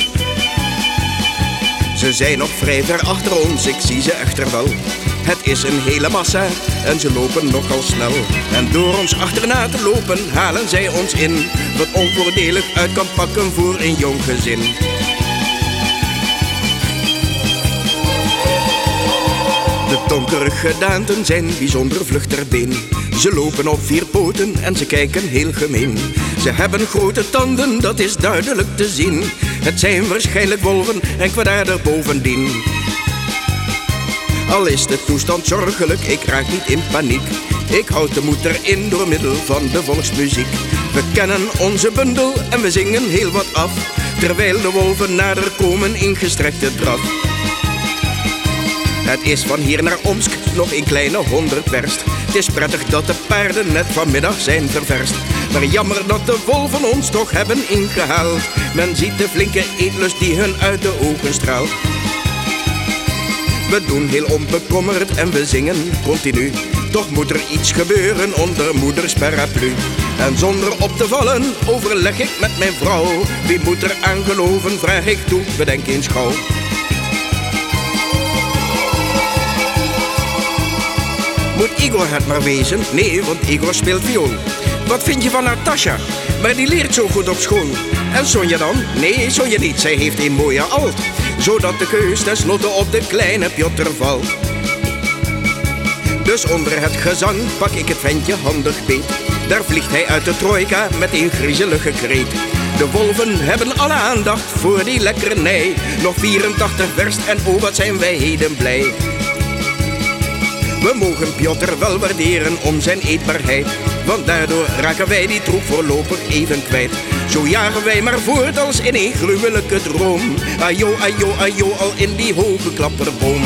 Ze zijn nog vrij ver achter ons, ik zie ze echter wel. Het is een hele massa en ze lopen nogal snel. En door ons achterna te lopen halen zij ons in. Wat onvoordelig uit kan pakken voor een jong gezin. Donkere gedaanten zijn bijzonder vlug ter been. Ze lopen op vier poten en ze kijken heel gemeen. Ze hebben grote tanden, dat is duidelijk te zien. Het zijn waarschijnlijk wolven en kwaadaardig bovendien. Al is de toestand zorgelijk, ik raak niet in paniek. Ik houd de moed erin door middel van de volksmuziek. We kennen onze bundel en we zingen heel wat af. Terwijl de wolven nader komen in gestrekte draf. Het is van hier naar Omsk nog een kleine honderd werst. Het is prettig dat de paarden net vanmiddag zijn ververst. Maar jammer dat de wolven ons toch hebben ingehaald. Men ziet de flinke eetlust die hun uit de ogen straalt. We doen heel onbekommerd en we zingen continu. Toch moet er iets gebeuren onder moeders paraplu. En zonder op te vallen overleg ik met mijn vrouw. Wie moet er aan geloven, vraag ik toe, bedenk eens gauw. Moet Igor het maar wezen? Nee, want Igor speelt viool. Wat vind je van Natasha? Maar die leert zo goed op school. En Sonja dan? Nee, Sonja niet. Zij heeft een mooie alt. Zodat de keus tenslotte op de kleine Piotr valt. Dus onder het gezang pak ik het ventje handig beet. Daar vliegt hij uit de trojka met een griezelige kreet. De wolven hebben alle aandacht voor die lekkernij. Nog 84 verst en oh wat zijn wij heden blij. We mogen Piotr wel waarderen om zijn eetbaarheid. Want daardoor raken wij die troep voorlopig even kwijt. Zo jagen wij maar voort als in een gruwelijke droom. Ajo, ajo, ajo, al in die hoge klapperboom.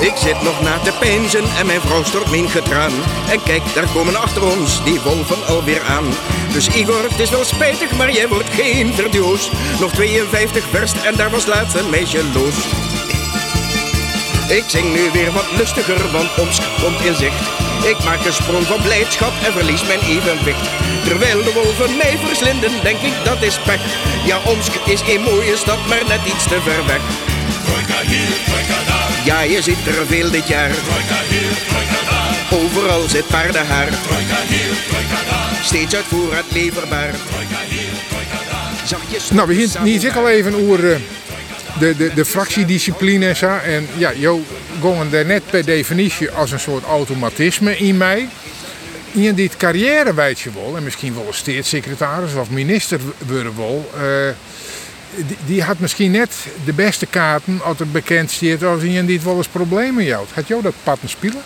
Ik zit nog na te peinzen en mijn vrouw stort mijn getraan. En kijk, daar komen achter ons die wolven alweer aan. Dus Igor, het is wel spijtig, maar jij wordt geen verdioos. Nog 52 verst en daar was laatst een meisje los. Ik zing nu weer wat lustiger, want Omsk komt in zicht. Ik maak een sprong van blijdschap en verlies mijn evenwicht. Terwijl de wolven mij verslinden, denk ik dat is pech. Ja, Omsk is een mooie stad, maar net iets te ver weg. Ja, je ziet er veel dit jaar. Overal zit paardenhaar. Steeds uit voorraad leverbaar. Zachtjes. Nou, we hinten niet ik al even over eh, de, de, de fractiediscipline en zo. En ja, jou gongen daar net per definitie als een soort automatisme in mij. In die carrière weet je wel, en misschien wel een staatssecretaris of minister worden wel. eh, die, die had misschien net de beste kaarten als het bekend als iemand die het wel eens problemen houdt. Had jou dat patten spelen?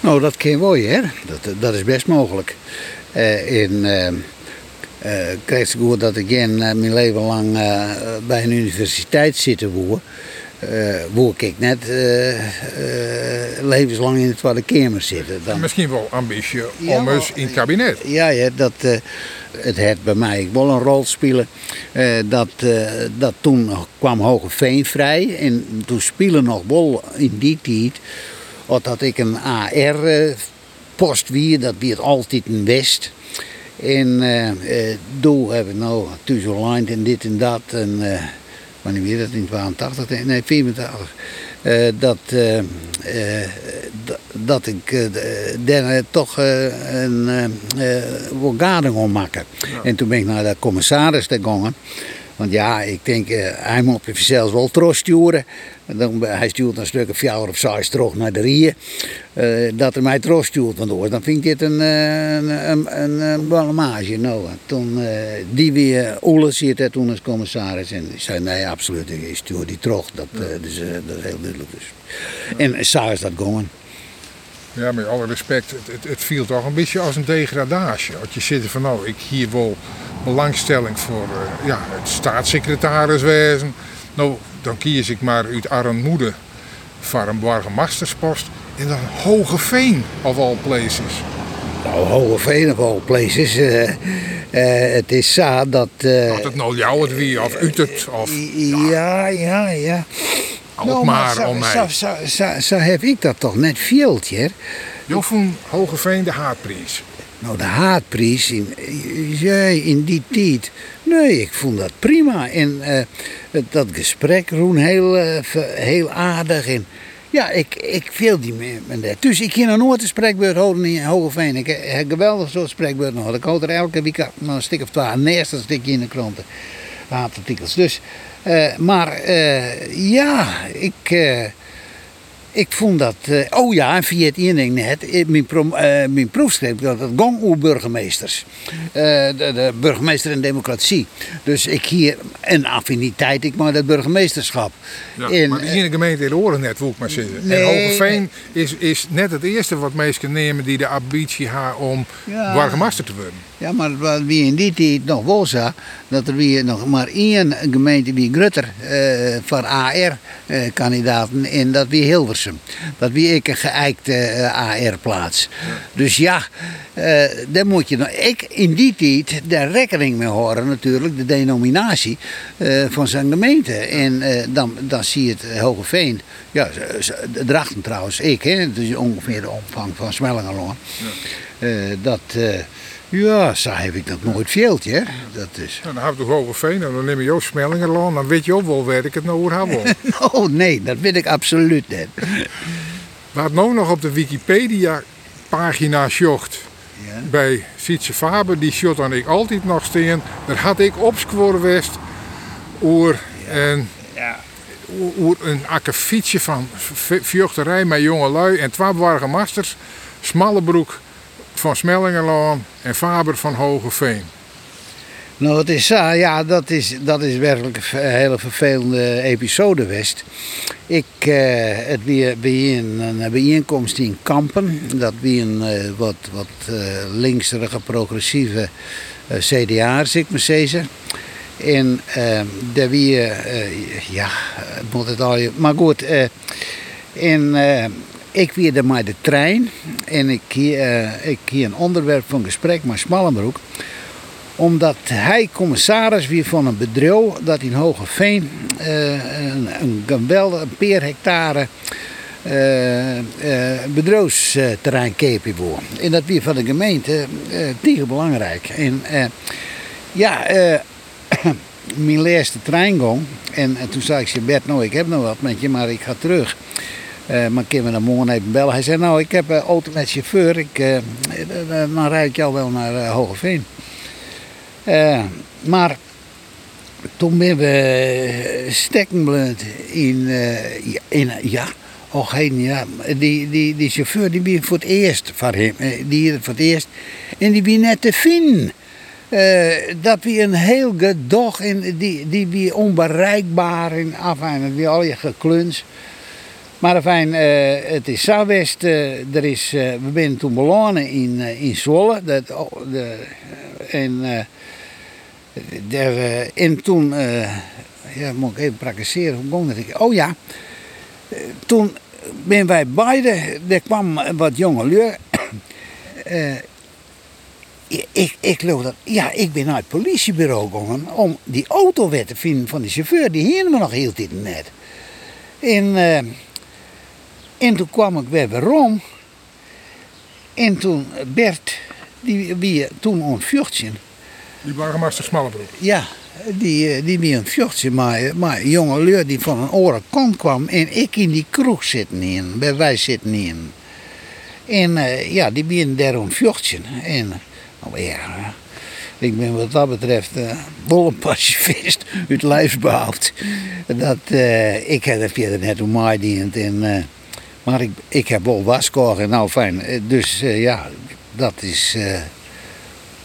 Nou, dat kan wel, hè. Dat, dat is best mogelijk. Eh in, eh eh, kreeg ik gehoord dat ik in, eh, mijn leven lang eh, bij een universiteit zitten woer. eh wou ik net eh, eh, levenslang in het Tweede Kamer zitten. Dan, Misschien wel ambitie Ja, om eens in het kabinet. ja, ja dat, het heeft bij mij wel een rol spelen. Dat, dat toen kwam Hogeveen vrij. En toen spelen nog wel in die tijd. Dat ik een AR-post wie, dat wie het altijd een West. En toen hebben we nou line en dit en dat. En, eh, wanneer weer dat in 82? denk ik? Nee, 84. Eh, dat, eh, dat ik daar toch een gading om maken. En toen ben ik naar de commissaris gegaan. Want ja, ik denk, eh, hij moet zelfs wel terugsturen. Dan, hij stuurt een stuk of of zes terug naar de Rieën. eh, dat hij mij terugstuurt. Want anders dan vind ik dit een, eh, een, een, een, een. Nou, en toen eh, die weer Oele zit toen als commissaris. En zei, nee, absoluut, ik stuur die terug. Dat, dus, dat is heel duidelijk. Dus. En zo is dat gewoon. Ja, met alle respect, het, het, het viel toch een beetje als een degradatie. Als je zit van nou, ik hier wel belangstelling voor eh, ja, het staatssecretariswezen. Nou, dan kies ik maar uit armoede voor een burgemeesterspost. En dan Hogeveen of all places. Nou, Hogeveen of all places. eh, eh, het is zo dat... Of het nou jou het wie of uit het of Ja, ja, ja. Ook maar zo, om mij. Zo, zo, zo, zo heb ik dat toch net veeltje. Jo van Hogeveen de haatprijs. Nou, de haatprijs in, jij in die tijd. Nee, ik vond dat prima. En eh, dat gesprek, Roen, heel, eh, heel aardig. En ja, ik, ik viel die me- met dat. Dus ik ging nog nooit een spreekbeurt houden in Hogeveen. Ik heb een geweldig soort spreekbeurt nog. Ik houd er elke week nog een stuk of twee. Naast een stukje in de kranten. Haatartikels. Dus, eh, maar eh, ja, ik... eh, ik vond dat. oh ja, en via het één ding net. Mijn, pro, mijn proefschrift dat het gong over burgemeesters. Eh, de, de burgemeester en democratie. Dus ik hier een affiniteit ik maar dat burgemeesterschap. Ja, En, maar eh, ene gemeente in de oren net, wil ik maar zeggen. Nee, en Hogeveen is, is net het eerste wat mensen nemen die de ambitie hebben om Ja. burgemeester te worden. Ja, maar wat wie in die tijd nog wel zag, dat er weer nog maar één gemeente wie Grutter eh voor AR-kandidaten en dat wie Hilversum. Dat wie ik een geëikte eh, AR-plaats. Dus ja, eh daar moet je nog. Ik in die tijd daar rekening mee horen natuurlijk, de denominatie eh, van zijn gemeente. En eh, dan, dan zie je het Hogeveen. Ja, Drachten trouwens, ik, hè, dus ongeveer de omvang van Smellingerloon. Eh, dat. Ja, zo heb ik dat nooit veeltje. hè. Dat is. Dan heb je toch Hogeveen en dan neem je jouw Smellingerlaan. Dan weet je ook wel waar ik het nou over heb. <laughs> Oh nee, dat weet ik absoluut niet. <laughs> Wat nou nog op de Wikipedia pagina zocht Ja. bij Sietse Faber, die shot dan ik altijd nog staan. Daar had ik opgescoord west oer een, oer- oer een akkefietje van vjochterij met jonge lui en twee burgemeesters. Smallebroek van Smellingerlaan en Faber van Hogeveen. Nou, het is zo, ja, dat is, dat is werkelijk een hele vervelende episode geweest. Ik, eh, het bij een, een bijeenkomst in Kampen. Dat wie een eh, wat, wat eh, linkserige, progressieve eh CDA, zeg ik maar zeggen. En eh, daar wie, eh, ja, moet het al, maar goed. eh, en eh, ik weer er maar de trein. En ik hier, eh, ik hier een onderwerp van gesprek met Smallenbroek omdat hij commissaris weer van een bedrijf dat in Hogeveen eh een, een per hectare eh, eh, bedrijfsterrein kepen voor. En dat weer van de gemeente eh tegen belangrijk. En ja, <clears throat> mijn laatste treingong. En, en toen zei ik, Bert, nou ik heb nog wat met je, maar ik ga terug. Eh, maar kunnen we dan morgen even bellen? Hij zei, nou ik heb een auto met chauffeur, ik, eh, eh, dan rijd ik jou wel naar eh, Hogeveen. Eh, maar toen ben we stekkenblind in, eh, in, ja, och heen, ja, die, die, die chauffeur die ben voor het eerst van hem, eh, die voor het eerst, en die ben net te vinden. Eh, dat wie een heel gedoch en die, die onbereikbaar en af en wie al je gekluns. Maar fijn, eh, het is zo best. eh, er is, eh, we zijn toen begonnen in, in Zwolle. Dat, oh, de, en, eh, en toen ja, moet ik even praktiseren. Hoe ging dat? Ik- Oh ja, toen ben wij beide, er kwam wat jonge leur. <coughs> Ik, ik dat, ja, ik ben naar het politiebureau gegaan om die auto te vinden van die chauffeur. Die hield me nog heel tijd net. En, en toen kwam ik weer waarom. En toen Bert, die wie toen ontvluchtje. Die burgemeester Smallebroek. Ja, die, eh, die wie ontvluchtje, maar, maar een jonge leur die van een andere kant kwam. En ik in die kroeg zitten in, bij wij zitten in. En eh, ja, die ben daar ontvluchtje. En, nou ja, ik ben wat dat betreft eh wel een pacifist uit lijfsbehoud. Dat, eh, ik heb er verder net om mij dient. En, eh, maar ik, ik heb wel waskoor en nou fijn. Eh, Dus eh, ja, dat is eh,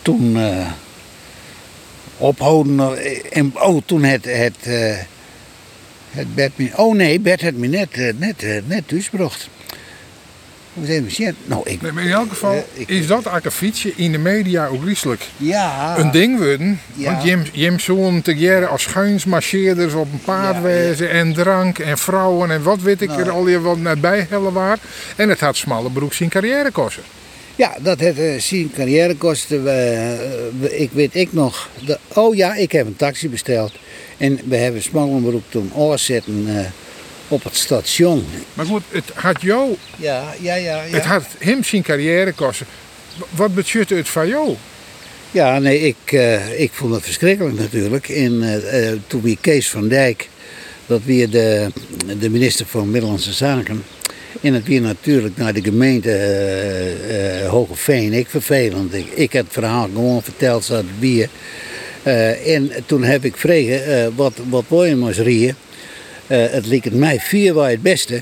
toen eh, ophouden. En oh, toen het, het, het me, oh nee, Bert had me net, net, net thuisgebracht. We zien? Nou, ik, Nee, maar in elk geval Eh, ik- is dat eigenlijk fietsje in de media ook rieselijk ja, een ding worden. Ja. Want Jim, Jim zoon te jaren als schuinsmarcheerders op een paard Ja, en drank en vrouwen en wat weet ik Nou. er al hier wat net bij hellen waar. En het had smalle broek zijn carrière kosten. Ja, dat heeft eh, zijn carrièrekosten. eh, we- ik weet ik nog. de- oh ja, ik heb een taxi besteld. En we hebben Smallenbroek toen oorzetten eh op het station. Maar goed, het had jou, Ja, ja, ja. het had hem zijn carrière kosten. Wat betutte het van jou? Ja, nee, ik, eh, ik vond het verschrikkelijk natuurlijk. En eh, eh, toen wie Kees van Dijk, dat weer de, de minister van Middellandse Zaken. En het weer natuurlijk naar de gemeente eh Hogeveen. Ik vervelend. Ik, ik heb het verhaal gewoon verteld, zoals het weer. Eh, en toen heb ik vregen wat, wat wil je maar rieën. Het leek het mij vier waar het beste.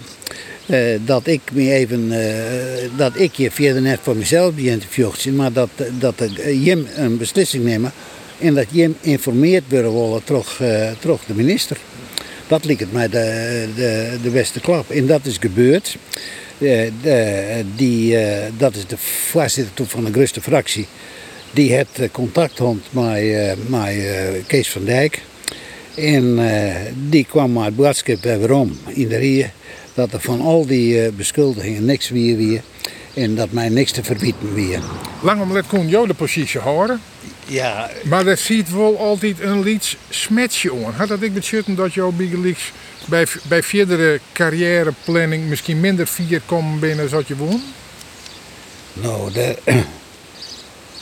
eh, dat ik me even, eh, dat ik je verder net voor mezelf te vjochten, maar dat, dat eh, Jim een beslissing nemen en dat Jim informeerd worden willen eh, terug de minister. Dat het mij de, de, de beste klap. En dat is gebeurd. Eh, de, die, eh, dat is de voorzitter van de grootste fractie. Die had eh, contact gehad met, eh, met eh, Kees van Dijk. En eh, die kwam maar het boodschap bij waarom in de rie. Dat er van al die eh, beschuldigingen niks weer weer. En dat mij niks te verbieden weer. Langom let kon jou de positie horen. Ja, Maar dat ziet wel altijd een lieds smetje aan. Had dat ik betutten dat jouw Bigeliks bij, bij verdere carrièreplanning misschien minder vier komen binnen zoals je woont? nou, de, <clears throat>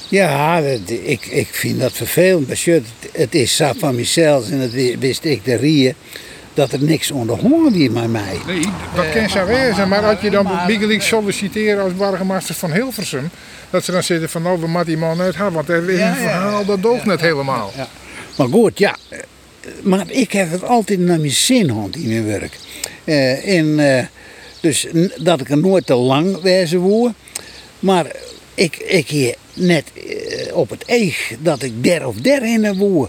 ja, dat- ik, ik vind dat vervelend. Shit, Het, is zo van mezelf en dat wi- wist ik de rie. Dat er niks onder honger weer met mij. Nee, dat kan zo wezen. Maar als je dan bij Bigeliks solliciteren als burgemeester van Hilversum, dat ze dan zitten van nou, we moeten die man uit hebben, want er is een verhaal dat doogt net helemaal. Ja. Maar goed, ja. eh, Maar ik heb het altijd naar mijn zin gehad in mijn werk. Eh, en, eh, dus dat ik er nooit te lang wezen woe. Maar ik, ik hier net eh, op het eeg dat ik der of der in woe.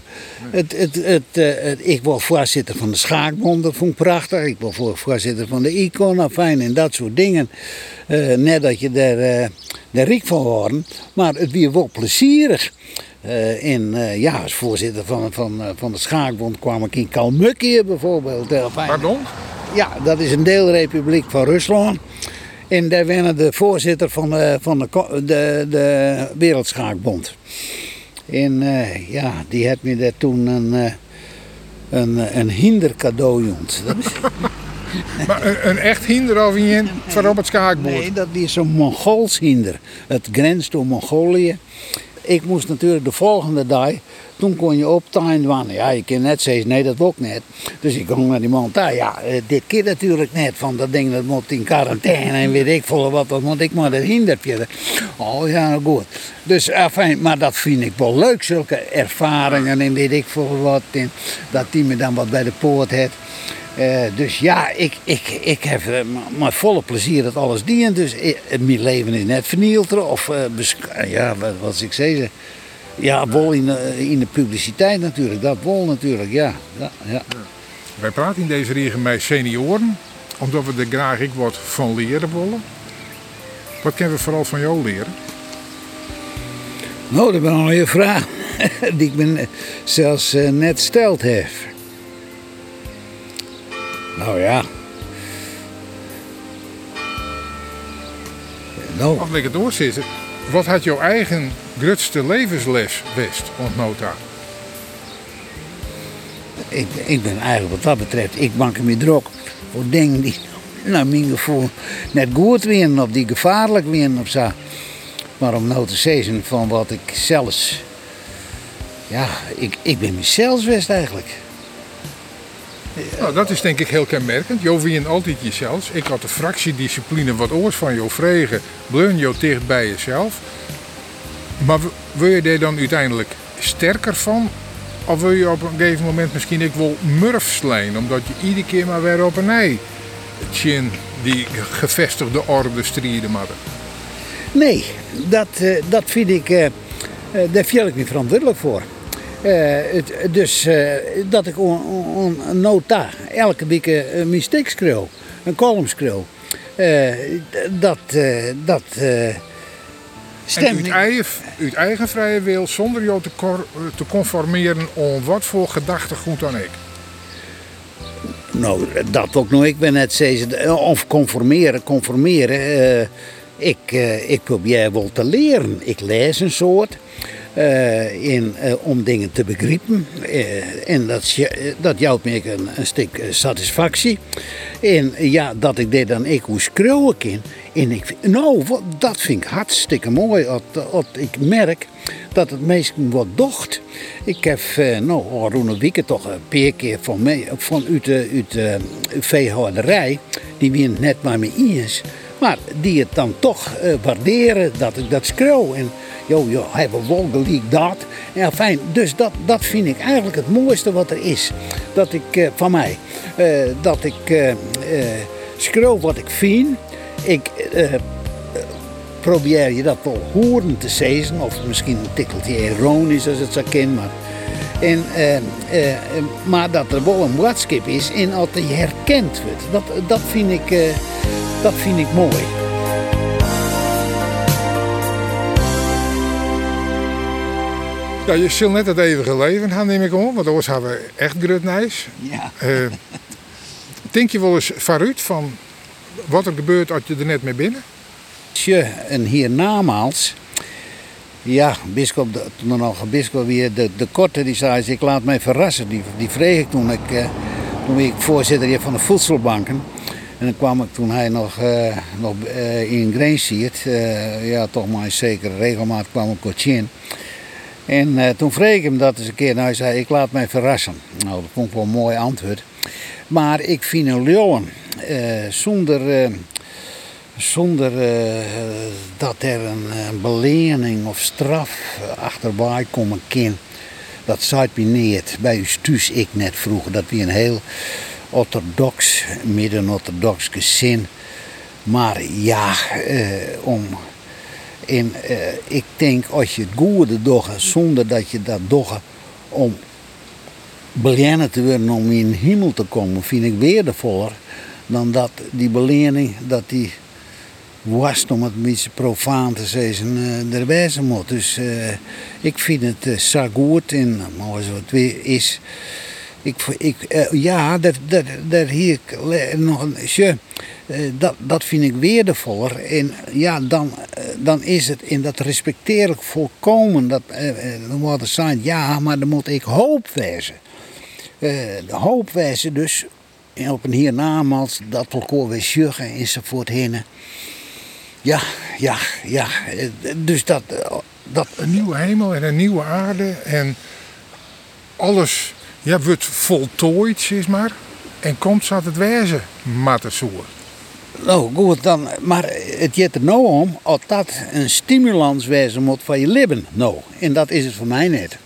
Het, het, het, eh, het, ik was voorzitter van de Schaakbond, dat vond ik prachtig. Ik was voor- voorzitter van de Icon, nou, fijn en dat soort dingen. Eh, net dat je daar, daar riek van worden. Maar het weer wel plezierig. En ja, als voorzitter van, van, van de Schaakbond kwam ik in Kalmukje bijvoorbeeld. Fijn. Pardon? Ja, dat is een deelrepubliek van Rusland. En daar werden de voorzitter van de, van de, de, de Wereldschaakbond. En eh, ja, die had me daar toen een, eh, een, een hinder cadeau jont. Dat is, <laughs> Maar een, een echt hinder of een voor op het schaakbord? nee, dat is een Mongools hinder. Het grenst door Mongolië. Ik moest natuurlijk de volgende dag, toen kon je op tuin wannen. Ja, je kan net zeggen, nee dat wil ik net. Dus ik ging naar die man daar. Ja, eh, dit keer natuurlijk net, van dat ding dat moet in quarantaine en weet ik veel wat, dat moet ik maar dat hindertje. Oh ja, nou goed. Dus afijn, maar dat vind ik wel leuk, zulke ervaringen en weet ik veel wat. Dat die me dan wat bij de poort heeft. Eh, dus ja, ik, ik, ik heb eh, m- met volle plezier dat alles dient. Dus eh, mijn leven is net vernield. Of ja, wat, wat ik zei. Ja, wel in, de- in de publiciteit natuurlijk. Dat wel natuurlijk, ja. ja, ja. Wij praten in deze regen met senioren, omdat we er graag ik wat van leren willen. Wat kunnen we vooral van jou leren? Nou, dat is wel een mooie vraag. <laughs> Die ik me zelfs net steld heb. Nou ja. Nou, Als ik het doorzitten, wat had jouw eigen grootste levensles west ontnota? ik, ik ben eigenlijk wat dat betreft, ik maak me druk voor dingen die, naar mijn gevoel, net goed winnen of die gevaarlijk winnen of zo. Maar om nou te zeggen van wat ik zelfs, ja, ik, ik ben mezelf best eigenlijk. Nou, dat is denk ik heel kenmerkend. Jo wien altijd jezelf. Ik had de fractiediscipline wat oors van jou vregen. Bleun jou dicht bij jezelf. Maar wil je daar dan uiteindelijk sterker van? Of wil je op een gegeven moment misschien ik wel murf? Omdat je iedere keer maar weer op een ei tjin die gevestigde orde strijden maar. Nee, dat, eh, dat vind ik, eh, eh, daar viel ik niet verantwoordelijk voor. Eh, het, dus eh, dat ik on, on, on nota elke week eh, een mistake schreeuw, een column schreeuw. Eh, d- dat, dat stemt uit eigen, uit eigen vrije wil, zonder jou te, te conformeren om wat voor gedachtegoed dan ik. Nou, dat ook nog. Ik ben net steeds, of conformeren, conformeren. eh, ik, ik probeer wel te leren. Ik lees een soort. Eh, in, eh, om dingen te begrijpen. Eh, en dat, dat jouwt me een, een stuk satisfactie. En ja, dat ik dit dan ik hoe schreeuwen kan. En ik, nou, wat- dat vind ik hartstikke mooi. Dat, dat ik merk dat het meestal wat docht. Ik heb nou, al een toch een paar keer van, mij, van uit uit de veehouderij. Die wie het net maar mee eens. Maar die het dan toch waarderen dat ik dat schreeuw. Joh, joh, hebben wel gelijk dat. Ja, fijn. Dus dat, dat vind ik eigenlijk het mooiste wat er is. Dat ik eh, van mij. eh, dat ik schreeuw wat ik vind. Ik probeer je dat wel horen te zeggen. Of misschien een tikkeltje ironisch als het zo kan. Maar, en, maar dat er wel een woordskip is en dat je herkend wordt. Dat, dat, vind ik, dat vind ik mooi. Ja, je zult net het eeuwige leven gaan, neem ik om, want anders hebben we echt grutnijs. Ja. Eh denk je wel eens vooruit van wat er gebeurt als je er net mee binnen? Tje, en hiernamaals. Ja, bischop, de- toen er nog een bischop weer, de, de korte, die zei, ik laat mij verrassen. Die, die vreeg ik toen ik, eh, toen ik voorzitter hier van de voedselbanken. En dan kwam ik toen hij nog, eh, nog in Greensiert, eh ja toch maar zeker regelmaat kwam ik kort in. En eh, toen vreeg ik hem dat eens een keer. Nou, hij zei, ik laat mij verrassen. Nou, dat vond wel een mooi antwoord. Maar ik vind een leeuwen eh, zonder, eh, zonder dat er een, een belening of straf achterbij komen kan. Dat zei me niet. Bij u thuis ik net vroeger. Dat we een heel orthodox, midden-orthodox gezin. Maar ja, om en eh, ik denk als je het goede doet zonder dat je dat doet om beleend te worden om in de hemel te komen, vind ik waardevoller dan dat die belening dat die was om het een beetje profaan te zeggen, eh er moet. Dus eh, ik vind het eh, zo goed en maar als het weer is. Ik, ik, ja, dat, dat, dat hier nog een dat, dat vind ik waardevoller. En ja, dan, eh, dan is het, en dat respecteer ik volkomen. Dat, eh, eh, dan wordt het zijn, ja, maar dan moet ik hoop wezen. Eh, de hoop wijzen dus op een hiernamaals dat elkaar weer zorgen enzovoort heen. Ja, ja, ja. eh, Dus dat, eh, dat Een nieuwe hemel en een nieuwe aarde en alles ja, wordt voltooid, zeg maar. En komt zat het wezen, maar. Nou goed, dan, maar het gaat er nou om of dat een stimulans wezen moet van je leven. Nou, en dat is het voor mij niet.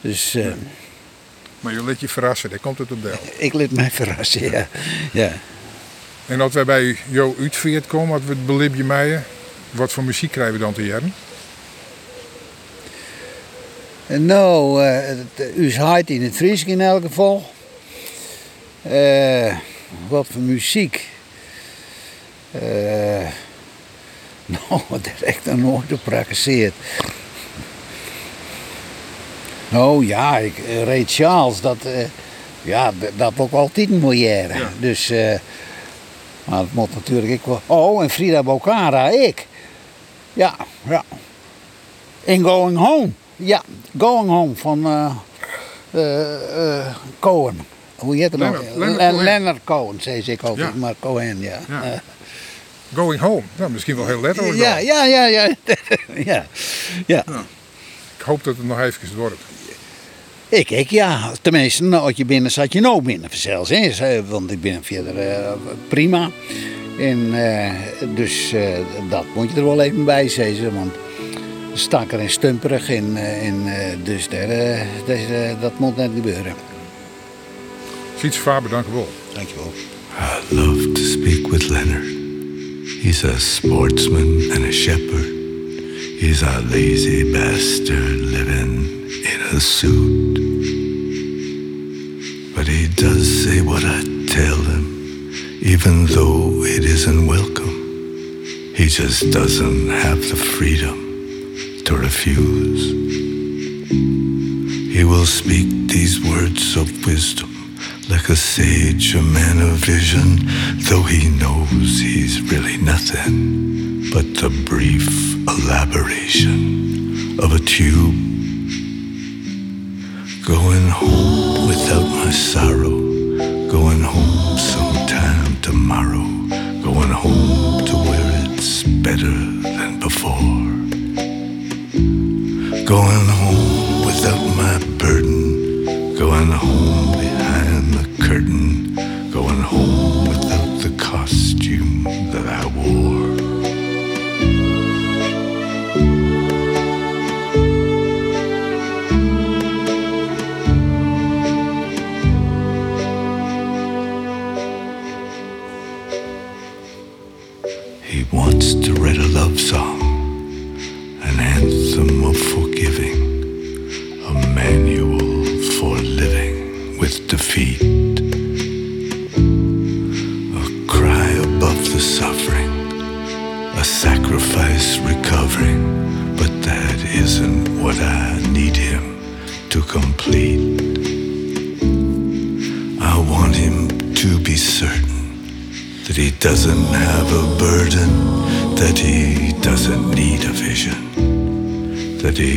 Dus eh, Maar je let je verrassen, daar komt het op deel. <laughs> ik liet mij verrassen, ja. ja. En als wij bij jou uitveert komen, wat we het belib je mij, wat voor muziek krijgen we dan te jaren? En Nou, eh, het- u haait in het Fries in elk geval. Eh, wat voor muziek? Eh, <laughs> nou, dat heb ik nog nooit. Nou ja, ik, eh, Ray Charles, dat, eh, Ja, dat ook altijd een miljaire. Ja. Dus, eh, maar het moet natuurlijk ik wel. Oh, en Frida Bocara, ik. Ja, ja. In Going Home. Ja, Going Home van eh, Cohen. Hoe heet het nou? Leonard- Leonard Le- Cohen. Zei ik. Ja. Maar Cohen, ja. Ja. Going home. Nou, misschien wel heel letterlijk. ja, dan. ja, ja, <laughs> ja. ja. ja. Ik hoop dat het nog even wordt. Ik, ik ja. Tenminste, nou, als je binnen zat, je nou binnen zelfs. Hè. Want ik ben verder eh, prima. En eh, dus eh, dat moet je er wel even bij zeggen. Want stakker en stumperig. En, en, eh, dus daar, eh, dat, dat moet net gebeuren. Fiets Faber, dank u wel. Dankjewel. I love to speak with Leonard. He's a sportsman and a shepherd. He's a lazy bastard living in a suit. But he does say what I tell him, even though it isn't welcome. He just doesn't have the freedom to refuse. He will speak these words of wisdom like a sage, a man of vision, though he knows he's really nothing but the brief elaboration of a tube. Going home without my sorrow, going home sometime tomorrow, going home to where it's better than before. Going home without my burden, going home behind curtain,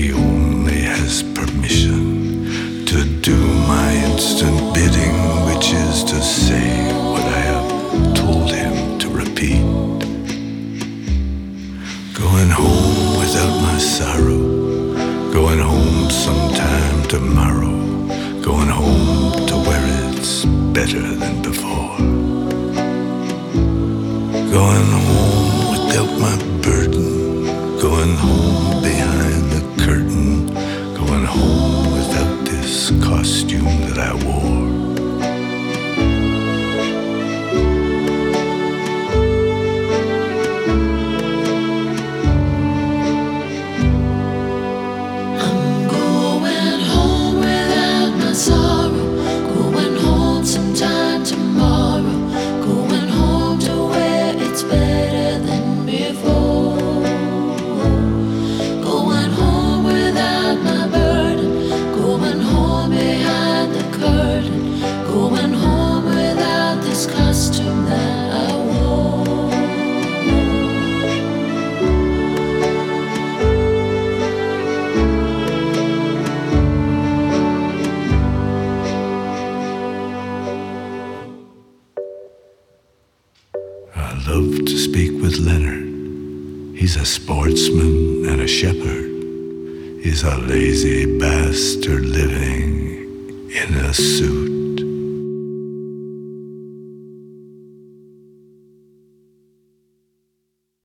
only has permission to do my instant bidding, which is to say what I have told him to repeat. Going home without my sorrow, going home sometime tomorrow, going home to where it's better than before. Going home without my burden. Going home behind costume that I wore.